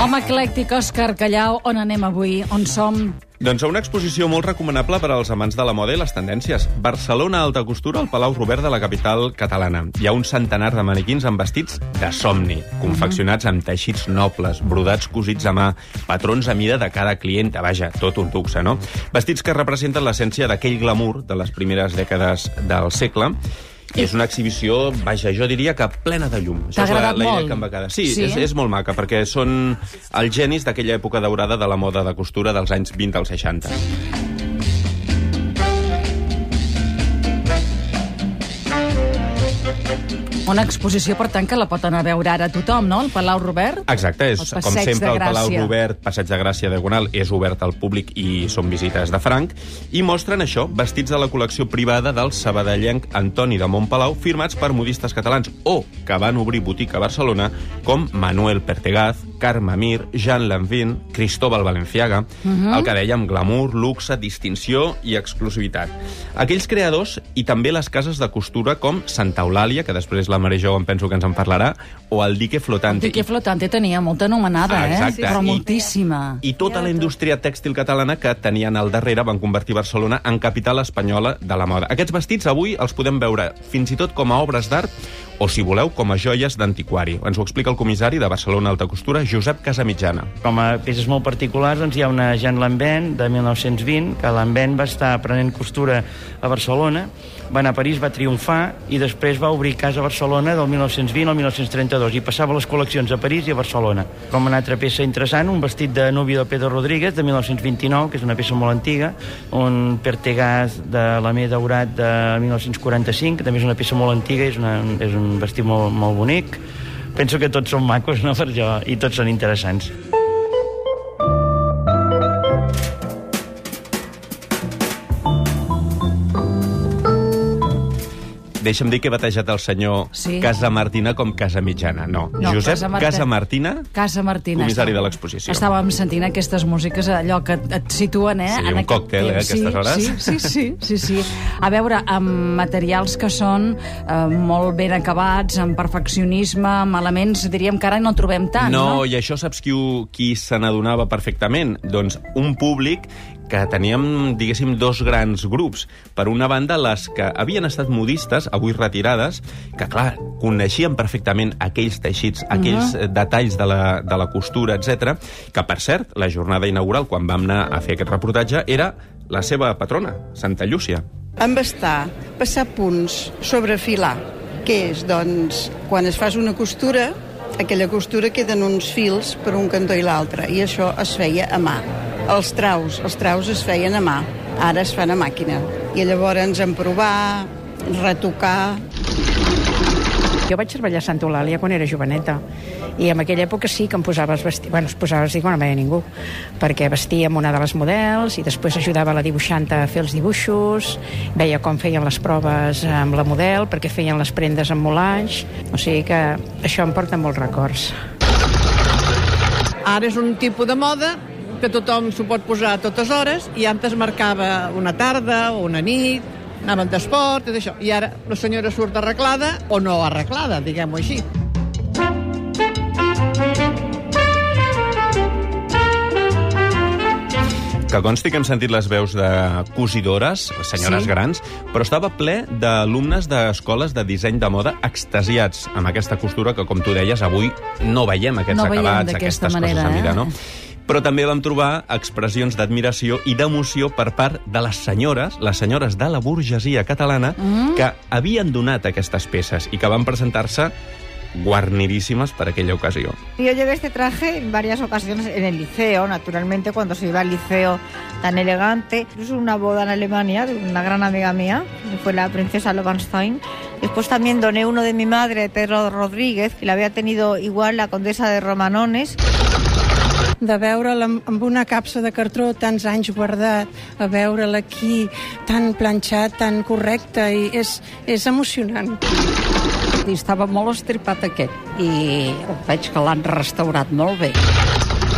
Home eclèctic, Òscar Callau, on anem avui? On som? Doncs a una exposició molt recomanable per als amants de la moda i les tendències. Barcelona Alta Costura, al Palau Robert de la capital catalana. Hi ha un centenar de maniquins amb vestits de somni, confeccionats amb teixits nobles, brodats cosits a mà, patrons a mida de cada client, vaja, tot un luxe, no? Vestits que representen l'essència d'aquell glamour de les primeres dècades del segle, i és una exhibició, vaja, jo diria que plena de llum. T'ha la, agradat la idea molt? que em va quedar. Sí, Sí? És, és molt maca, perquè són els genis d'aquella època daurada de la moda de costura dels anys 20 als 60. Una exposició, per tant, que la pot anar a veure ara tothom, no? El Palau Robert? Exacte, és com sempre el Palau. Robert, Passeig de Gràcia Diagonal, és obert al públic i són visites de franc, i mostren això, vestits de la col·lecció privada del sabadellenc Antoni de Montpalau, firmats per modistes catalans o que van obrir botiga a Barcelona, com Manuel Pertegaz, Carme Mir, Jean Lanvin, Cristóbal Valenciaga, Mhm. el que dèiem glamour, luxe, distinció i exclusivitat. Aquells creadors i també les cases de costura com Santa Eulàlia, que després la Mare Jo em penso que ens en parlarà, o el Dique Flotante. Dique Flotante tenia molta anomenada, Ah, eh? exacte. Però I- moltíssima. I tota la indústria tèxtil catalana que tenien al darrere van convertir Barcelona en capital espanyola de la moda. Aquests vestits avui els podem veure fins i tot com a obres d'art o, si voleu, com a joies d'antiquari. Ens ho explica el comissari de Barcelona Alta Costura, Josep Casamitjana. Com a peces molt particulars, doncs hi ha una Jean Lambert, de 1920, que Lambert va estar aprenent costura a Barcelona, va anar a París, va triomfar, i després va obrir casa a Barcelona del 1920 al 1932, i passava les col·leccions a París i a Barcelona. Com una altra peça interessant, un vestit de núvio de Pedro Rodríguez, de 1929, que és una peça molt antiga, un pertegàs de l'Amé Daurat de 1945, que també és una peça molt antiga, és, una, és un vestit molt, molt bonic. Penso que tots són macos, no?, per jo, i tots són interessants. Deixa'm dir que he batejat el senyor Sí. Casa Martina com Casa Mitjana. No, No, Josep Casa Marta- Casa Martina, Casa Martina. comissari Estàvem- de l'exposició. Estàvem sentint aquestes músiques, allò que et, situen, eh? Sí, en un aquest còctel, eh, temps. aquestes hores. Sí, sí, sí, sí, sí. A veure, amb materials que són eh, molt ben acabats, amb perfeccionisme, amb elements, diríem que ara no trobem tant, no? no, i això saps qui, ho- qui se n'adonava perfectament? Doncs un públic que teníem, diguéssim, dos grans grups. Per una banda, les que havien estat modistes, avui retirades, que, clar, coneixien perfectament aquells teixits, aquells uh -huh. detalls de la, de la costura, etc. que, per cert, la jornada inaugural, quan vam anar a fer aquest reportatge, era la seva patrona, Santa Llúcia. Embastar, passar punts, sobrefilar. Què és? Doncs, quan es fas una costura, aquella costura queden uns fils per un cantó i l'altre, i això es feia a mà. Els traus, els traus es feien a mà, ara es fan a màquina. I llavors en provar, retocar, Jo vaig treballar a Santa Eulàlia quan era joveneta. I en aquella època sí que em posaves vestir, bueno, es posava vestir quan no veia ningú perquè vestia amb una de les models i després ajudava la dibuixanta a fer els dibuixos veia com feien les proves amb la model perquè feien les prendes amb molatge o sigui que això em porta molts records. Ara és un tipus de moda que tothom s'ho pot posar a totes hores i antes marcava una tarda o una nit, anaven d'esport, tot això. I ara la senyora surt arreglada o no arreglada, diguem-ho així. Que consti que hem sentit les veus de cosidores, senyores Sí. grans, però estava ple d'alumnes d'escoles de disseny de moda extasiats amb aquesta costura que, com tu deies, avui no veiem aquests No veiem acabats, d'aquesta aquestes manera, coses a mida, eh? no? Però també vam trobar expressions d'admiració i d'emoció per part de les senyores, les senyores de la burgesia catalana, mm. que havien donat aquestes peces i que van presentar-se guarniríssimes per aquella ocasió. Yo llevé este traje en varias ocasiones en el liceo, naturalmente, cuando se iba al liceo tan elegante. Incluso una boda en Alemania de una gran amiga mía, que fue la princesa Lobenstein. Después también doné uno de mi madre, Pedro Rodríguez, que la había tenido igual la condesa de Romanones. De veure'l amb, una capsa de cartró tants anys guardat, a veure'l aquí tan planxat, tan correcte, i és, és emocionant. I estava molt estripat aquest i veig que l'han restaurat molt bé.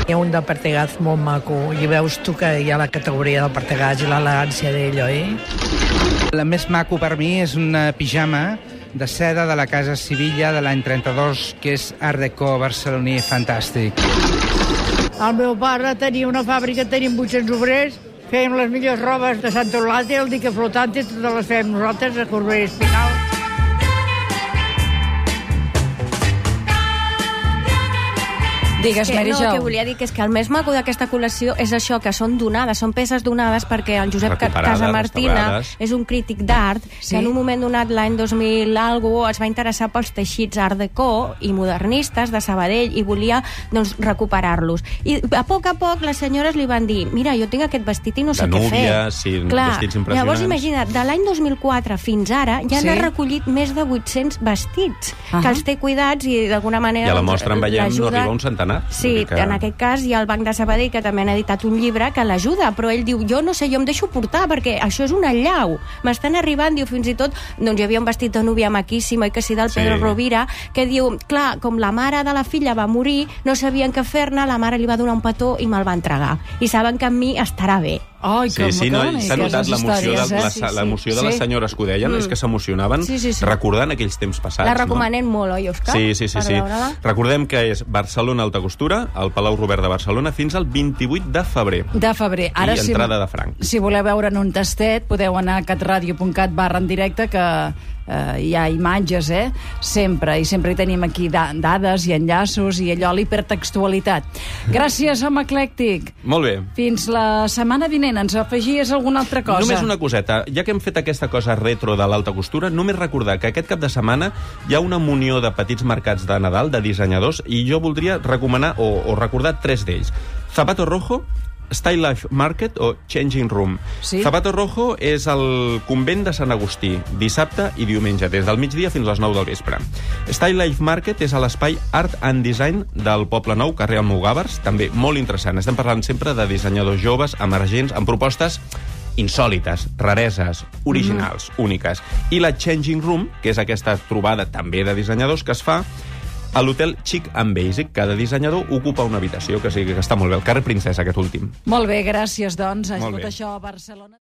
Hi ha un de Pertegaz molt maco i veus tu que hi ha la categoria del Pertegaz i l'elegància d'ell, oi? La més maco per mi és una pijama de seda de la Casa Sevilla de l'any 32, que és Art Deco barceloní fantàstic. El meu pare tenia una fàbrica, teníem 800 obrers, fèiem les millors robes de Santa Eulàlia, el dique flotante, totes les fèiem nosaltres a Corbera Espinal. Digues, que, Mary no, Jo. que volia dir que és que el més maco d'aquesta col·lecció és això, que són donades, són peces donades perquè el Josep Casamartina és un crític d'art Sí. que en un moment donat, l'any 2000 algo, es va interessar pels teixits art deco i modernistes de Sabadell i volia doncs, recuperar-los. I a poc a poc les senyores li van dir mira, jo tinc aquest vestit i no sé De què núvia, fer. sí, Clar, vestits impressionants. Llavors, imagina't, de l'any 2004 fins ara ja Sí. n'ha recollit més de 800 vestits Ahà. que els té cuidats i d'alguna manera... I a la doncs, mostra en veiem no arriba un centenar. Sí, Vull dir que- en aquest cas hi ha el Banc de Sabadell, que també han editat un llibre que l'ajuda, però ell diu, jo no sé, jo em deixo portar, perquè això és un allau. M'estan arribant, diu, fins i tot, doncs hi havia un vestit de núvia maquíssim, oi que sí, del Sí. Pedro Rovira, que diu, clar, com la mare de la filla va morir, no sabien què fer-ne, la mare li va donar un petó i me'l va entregar. I saben que amb mi estarà bé. Ai, Sí, sí, no, s'ha notat l'emoció de, eh? la, l'emoció de les Sí. senyores que ho deien, és que s'emocionaven Sí, sí, sí. recordant aquells temps passats. La no? recomanem molt, oi, Òscar? Sí, sí, sí. Sí. Recordem que és Barcelona Alta Costura, al Palau Robert de Barcelona, fins al 28 de febrer. De febrer. Ara, I si, entrada de franc. Si voleu veure'n un tastet, podeu anar a catradio.cat barra en directe, que eh, hi ha imatges, eh? Sempre. I sempre hi tenim aquí da dades i enllaços i allò, l'hipertextualitat. Gràcies, home eclèctic. Molt bé. Fins la setmana vinent. Ens afegies alguna altra cosa? Només una coseta. Ja que hem fet aquesta cosa retro de l'alta costura, només recordar que aquest cap de setmana hi ha una munió de petits mercats de Nadal, de dissenyadors, i jo voldria recomanar o, o recordar tres d'ells. Zapato Rojo, Style Life Market o Changing Room. Sí. Zapato Rojo és el convent de Sant Agustí, dissabte i diumenge, des del migdia fins a les 9 del vespre. Style Life Market és a l'espai Art and Design del Poble Nou, carrer Almogàvers, també molt interessant. Estem parlant sempre de dissenyadors joves, emergents, amb propostes insòlites, rareses, originals, Mhm. úniques. I la Changing Room, que és aquesta trobada també de dissenyadors que es fa a l'hotel Chic and Basic. Cada dissenyador ocupa una habitació, que, sí, que està molt bé. El carrer Princesa, aquest últim. Molt bé, gràcies, doncs. Ha estat bé. això a Barcelona.